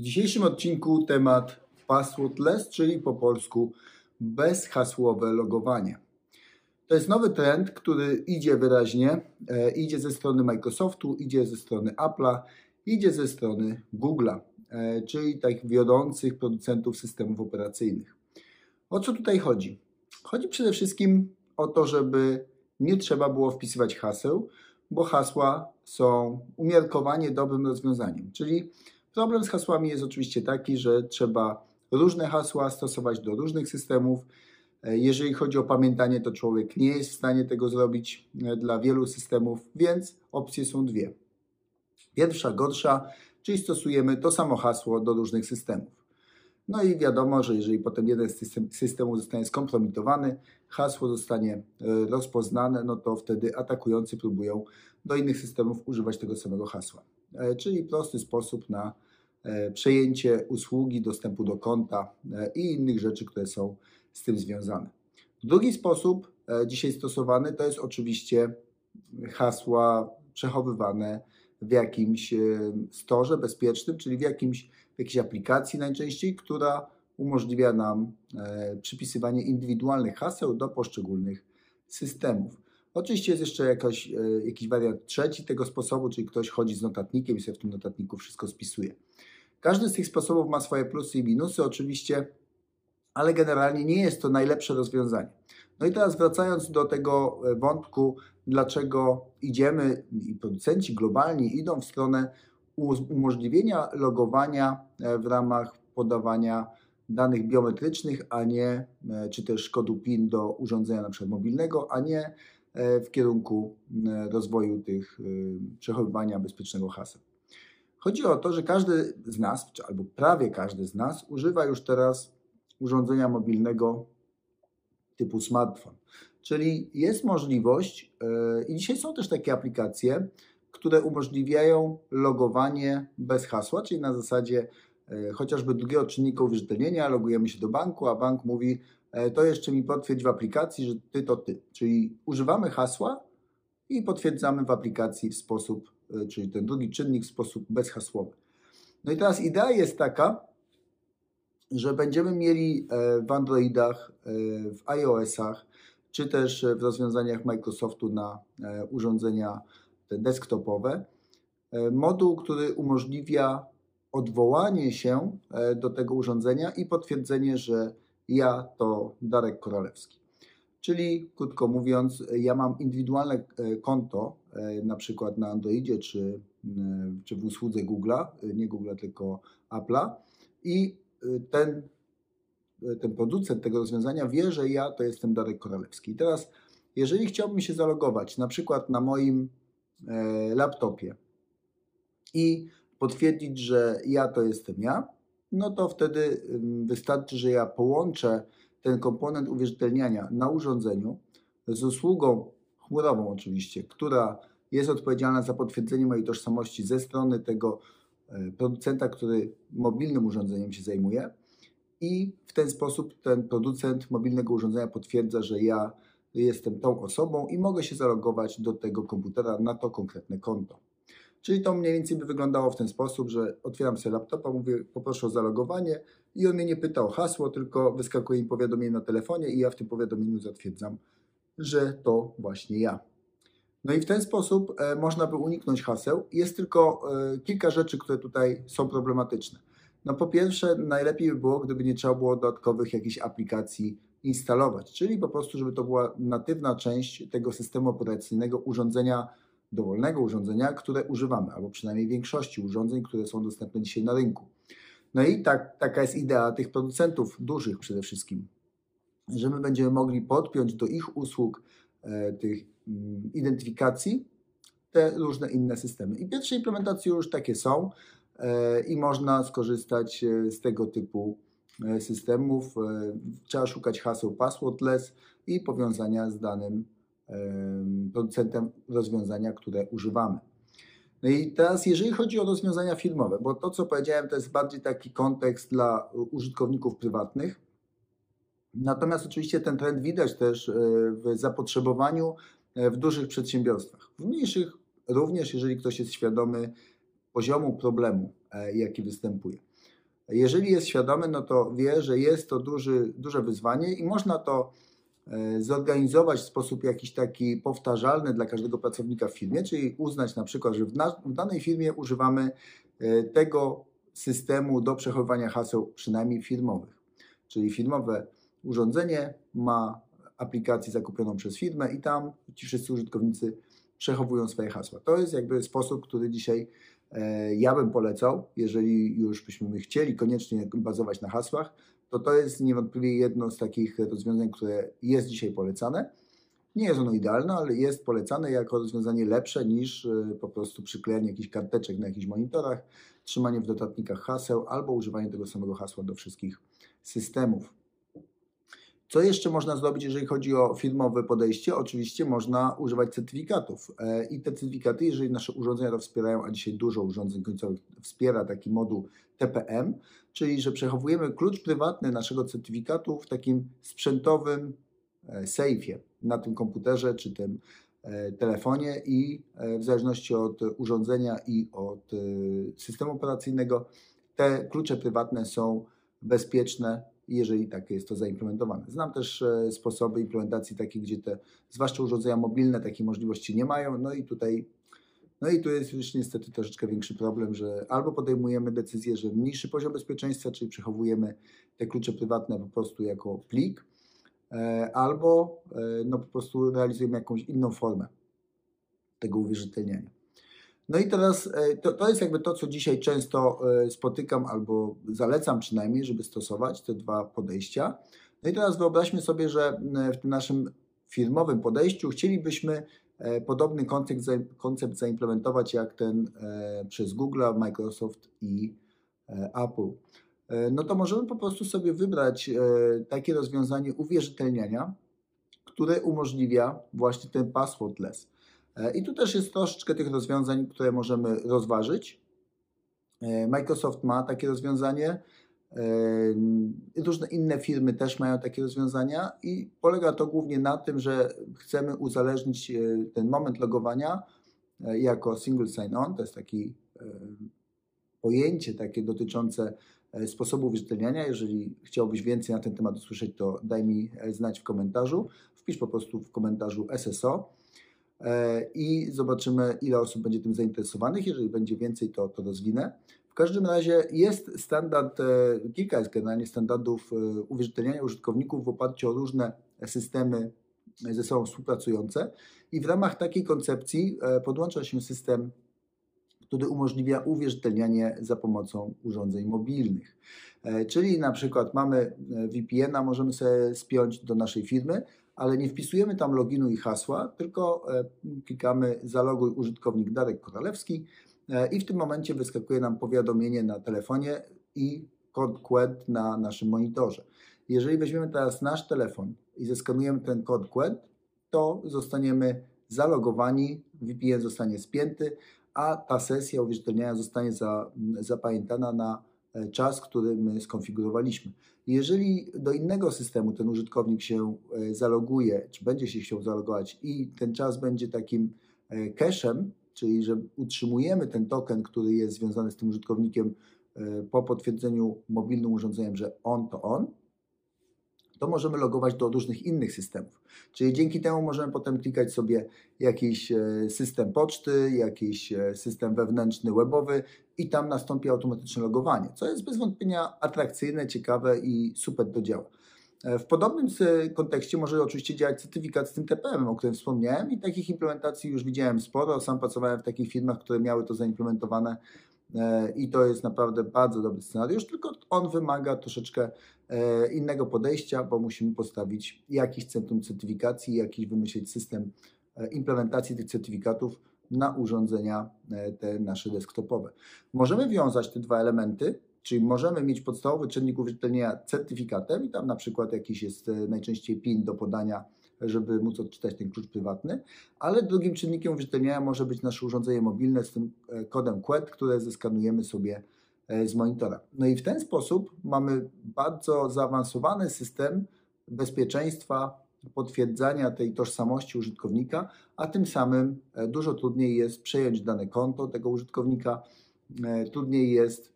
W dzisiejszym odcinku temat passwordless, czyli po polsku bezhasłowe logowanie. To jest nowy trend, który idzie wyraźnie, e, idzie ze strony Microsoftu, idzie ze strony Apple'a, idzie ze strony Google'a, e, czyli tak wiodących producentów systemów operacyjnych. O co tutaj chodzi? Chodzi przede wszystkim o to, żeby nie trzeba było wpisywać haseł, bo hasła są umiarkowanie dobrym rozwiązaniem. Czyli problem z hasłami jest oczywiście taki, że trzeba różne hasła stosować do różnych systemów. Jeżeli chodzi o pamiętanie, to człowiek nie jest w stanie tego zrobić dla wielu systemów, więc opcje są dwie. Pierwsza, gorsza, czyli stosujemy to samo hasło do różnych systemów. No i wiadomo, że jeżeli potem jeden z systemów zostanie skompromitowany, hasło zostanie e, rozpoznane, no to wtedy atakujący próbują do innych systemów używać tego samego hasła. E, czyli prosty sposób na e, przejęcie usługi, dostępu do konta i innych rzeczy, które są z tym związane. Drugi sposób dzisiaj stosowany to jest oczywiście hasła przechowywane w jakimś storze bezpiecznym, czyli w jakimś jakiejś aplikacji najczęściej, która umożliwia nam e, przypisywanie indywidualnych haseł do poszczególnych systemów. Oczywiście jest jeszcze jakaś, e, jakiś wariant trzeci tego sposobu, czyli ktoś chodzi z notatnikiem i sobie w tym notatniku wszystko spisuje. Każdy z tych sposobów ma swoje plusy i minusy, oczywiście, ale generalnie nie jest to najlepsze rozwiązanie. No i teraz wracając do tego e, wątku, dlaczego idziemy i producenci globalni idą w stronę umożliwienia logowania e, w ramach podawania danych biometrycznych, a nie, czy też kodu PIN do urządzenia przykład mobilnego, a nie w kierunku rozwoju tych przechowywania bezpiecznego haseł. Chodzi o to, że każdy z nas, albo prawie każdy z nas, używa już teraz urządzenia mobilnego typu smartfon. Czyli jest możliwość, i dzisiaj są też takie aplikacje, które umożliwiają logowanie bez hasła, czyli na zasadzie e, chociażby drugiego czynnika uwierzytelnienia, logujemy się do banku, a bank mówi, e, to jeszcze mi potwierdź w aplikacji, że ty to ty. Czyli używamy hasła i potwierdzamy w aplikacji w sposób, e, czyli ten drugi czynnik w sposób bezhasłowy. No i teraz idea jest taka, że będziemy mieli w Androidach, w iOS-ach, czy też w rozwiązaniach Microsoftu na urządzenia desktopowe, e, moduł, który umożliwia odwołanie się e, do tego urządzenia i potwierdzenie, że ja to Darek Korolewski. Czyli krótko mówiąc, ja mam indywidualne e, konto, na przykład na Androidzie czy, czy w usłudze Google'a, nie Google'a, tylko Apple'a i ten, ten producent tego rozwiązania wie, że ja to jestem Darek Korolewski. I teraz, jeżeli chciałbym się zalogować na przykład na moim E, laptopie i potwierdzić, że ja to jestem ja, no to wtedy wystarczy, że ja połączę ten komponent uwierzytelniania na urządzeniu z usługą chmurową oczywiście, która jest odpowiedzialna za potwierdzenie mojej tożsamości ze strony tego e, producenta, który mobilnym urządzeniem się zajmuje i w ten sposób ten producent mobilnego urządzenia potwierdza, że ja jestem tą osobą i mogę się zalogować do tego komputera na to konkretne konto. Czyli to mniej więcej by wyglądało w ten sposób, że otwieram sobie laptopa, mówię, poproszę o zalogowanie i on mnie nie pyta o hasło, tylko wyskakuje mi powiadomienie na telefonie i ja w tym powiadomieniu zatwierdzam, że to właśnie ja. No i w ten sposób e, można by uniknąć haseł. Jest tylko e, kilka rzeczy, które tutaj są problematyczne. No po pierwsze, najlepiej by było, gdyby nie trzeba było dodatkowych jakichś aplikacji instalować, czyli po prostu, żeby to była natywna część tego systemu operacyjnego urządzenia, dowolnego urządzenia, które używamy, albo przynajmniej większości urządzeń, które są dostępne dzisiaj na rynku. No i tak, taka jest idea tych producentów dużych przede wszystkim, że my będziemy mogli podpiąć do ich usług e, tych mm, identyfikacji te różne inne systemy. I pierwsze implementacje już takie są e, i można skorzystać e, z tego typu E, systemów. E, trzeba szukać haseł passwordless i powiązania z danym producentem rozwiązania, które używamy. No i teraz, jeżeli chodzi o rozwiązania firmowe, bo to, co powiedziałem, to jest bardziej taki kontekst dla użytkowników prywatnych. Natomiast oczywiście ten trend widać też e, w zapotrzebowaniu w dużych przedsiębiorstwach. W mniejszych również, jeżeli ktoś jest świadomy poziomu problemu, jaki występuje. Jeżeli jest świadomy, no to wie, że jest to duży, duże wyzwanie i można to e, zorganizować w sposób jakiś taki powtarzalny dla każdego pracownika w firmie, czyli uznać na przykład, że w, na, w danej firmie używamy e, tego systemu do przechowywania haseł przynajmniej firmowych. Czyli firmowe urządzenie ma aplikację zakupioną przez firmę i tam ci wszyscy użytkownicy przechowują swoje hasła. To jest jakby sposób, który dzisiaj e, ja bym polecał, jeżeli już byśmy chcieli koniecznie bazować na hasłach, to to jest niewątpliwie jedno z takich rozwiązań, które jest dzisiaj polecane. Nie jest ono idealne, ale jest polecane jako rozwiązanie lepsze niż e, po prostu przyklejanie jakichś karteczek na jakichś monitorach, trzymanie w dodatnikach haseł albo używanie tego samego hasła do wszystkich systemów. Co jeszcze można zrobić, jeżeli chodzi o firmowe podejście? Oczywiście można używać certyfikatów. E, I te certyfikaty, jeżeli nasze urządzenia to wspierają, a dzisiaj dużo urządzeń końcowych wspiera taki moduł TPM, czyli że przechowujemy klucz prywatny naszego certyfikatu w takim sprzętowym e, sejfie na tym komputerze czy tym e, telefonie i w zależności od urządzenia i od systemu operacyjnego te klucze prywatne są bezpieczne jeżeli tak jest to zaimplementowane. Znam też e, sposoby implementacji takie, gdzie te, zwłaszcza urządzenia mobilne, takiej możliwości nie mają, no i tutaj no i tu jest już niestety troszeczkę większy problem, że albo podejmujemy decyzję, że mniejszy poziom bezpieczeństwa, czyli przechowujemy te klucze prywatne po prostu jako plik, e, albo e, no po prostu realizujemy jakąś inną formę tego uwierzytelniania. No i teraz e, to, to jest jakby to, co dzisiaj często spotykam albo zalecam przynajmniej, żeby stosować te dwa podejścia. No i teraz wyobraźmy sobie, że w tym naszym firmowym podejściu chcielibyśmy podobny koncept, koncept zaimplementować jak ten przez Google, Microsoft i Apple. No to możemy po prostu sobie wybrać takie rozwiązanie uwierzytelniania, które umożliwia właśnie ten passwordless. E, I tu też jest troszeczkę tych rozwiązań, które możemy rozważyć. E, Microsoft ma takie rozwiązanie, e, różne inne firmy też mają takie rozwiązania i polega to głównie na tym, że chcemy uzależnić ten moment logowania jako single sign-on, to jest takie pojęcie takie dotyczące sposobu uwierzytelniania. Jeżeli chciałbyś więcej na ten temat usłyszeć, to daj mi znać w komentarzu. Wpisz po prostu w komentarzu SSO E, i zobaczymy, ile osób będzie tym zainteresowanych. Jeżeli będzie więcej, to, to rozwinę. Każdym razie jest standard, e, kilka jest generalnie standardów e, uwierzytelniania użytkowników w oparciu o różne systemy ze sobą współpracujące i w ramach takiej koncepcji podłącza się system, który umożliwia uwierzytelnianie za pomocą urządzeń mobilnych. Czyli na przykład mamy VPN-a, możemy sobie spiąć do naszej firmy, ale nie wpisujemy tam loginu i hasła, tylko e, klikamy zaloguj użytkownik Darek Koralewski e, i w tym momencie wyskakuje nam powiadomienie na telefonie i kod QUED na naszym monitorze. Jeżeli weźmiemy teraz nasz telefon i zeskanujemy ten kod QUED, to zostaniemy zalogowani, VPN zostanie spięty, a ta sesja uwierzytelniania zostanie zapamiętana na E, czas, który my skonfigurowaliśmy. Jeżeli do innego systemu ten użytkownik się e, zaloguje, czy będzie się chciał zalogować i ten czas będzie takim e, cache'em, czyli że utrzymujemy ten token, który jest związany z tym użytkownikiem po potwierdzeniu mobilnym urządzeniem, że on to on, to możemy logować do różnych innych systemów. Czyli dzięki temu możemy potem klikać sobie jakiś e, system poczty, jakiś e, system wewnętrzny webowy i tam nastąpi automatyczne logowanie, co jest bez wątpienia atrakcyjne, ciekawe i super to działa. E, w podobnym kontekście może oczywiście działać certyfikat z tym TPM, o którym wspomniałem i takich implementacji już widziałem sporo. Sam pracowałem w takich firmach, które miały to zaimplementowane E, i to jest naprawdę bardzo dobry scenariusz, tylko on wymaga troszeczkę e, innego podejścia, bo musimy postawić jakiś centrum certyfikacji, jakiś wymyślić system implementacji tych certyfikatów na urządzenia te nasze desktopowe. Możemy wiązać te dwa elementy, czyli możemy mieć podstawowy czynnik uwierzytelnienia certyfikatem i tam na przykład jakiś jest najczęściej PIN do podania żeby móc odczytać ten klucz prywatny, ale drugim czynnikiem uwierzytelniania może być nasze urządzenie mobilne z tym e, kodem QUET, które zeskanujemy sobie e, z monitora. No i w ten sposób mamy bardzo zaawansowany system bezpieczeństwa, potwierdzania tej tożsamości użytkownika, a tym samym e, dużo trudniej jest przejąć dane konto tego użytkownika, trudniej jest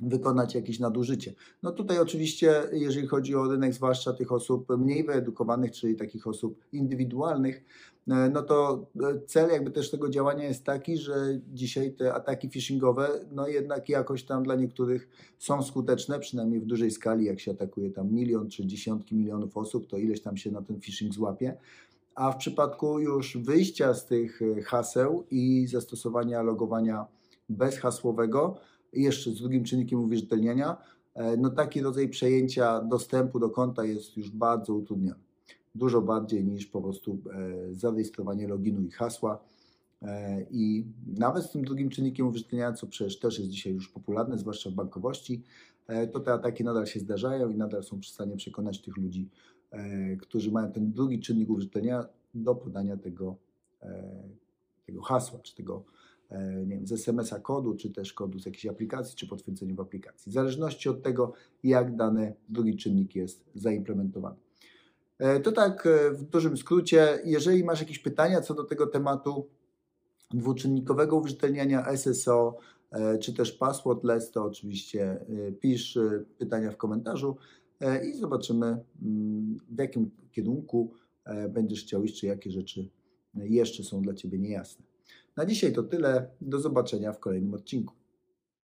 wykonać jakieś nadużycie. No tutaj oczywiście, jeżeli chodzi o rynek, zwłaszcza tych osób mniej wyedukowanych, czyli takich osób indywidualnych, e, no to e, cel jakby też tego działania jest taki, że dzisiaj te ataki phishingowe, no jednak jakoś tam dla niektórych są skuteczne, przynajmniej w dużej skali, jak się atakuje tam milion czy dziesiątki milionów osób, to ileś tam się na ten phishing złapie. A w przypadku już wyjścia z tych e, haseł i zastosowania logowania bezhasłowego, jeszcze z drugim czynnikiem uwierzytelniania, e, no taki rodzaj przejęcia dostępu do konta jest już bardzo utrudniony. Dużo bardziej niż po prostu e, zarejestrowanie loginu i hasła. E, I nawet z tym drugim czynnikiem uwierzytelniania, co przecież też jest dzisiaj już popularne, zwłaszcza w bankowości, to te ataki nadal się zdarzają i nadal są w stanie przekonać tych ludzi, którzy mają ten drugi czynnik uwierzytelniania do podania tego, tego hasła, czy tego, nie wiem, z SMS-a kodu, czy też kodu z jakiejś aplikacji, czy potwierdzenia w aplikacji, w zależności od tego, jak dany drugi czynnik jest zaimplementowany. E, to tak e, w dużym skrócie. Jeżeli masz jakieś pytania co do tego tematu dwuczynnikowego uwierzytelniania SSO, czy też passwordless, to oczywiście pisz pytania w komentarzu i zobaczymy, mm, w jakim kierunku będziesz chciał iść, czy jakie rzeczy jeszcze są dla Ciebie niejasne. Na dzisiaj to tyle. Do zobaczenia w kolejnym odcinku.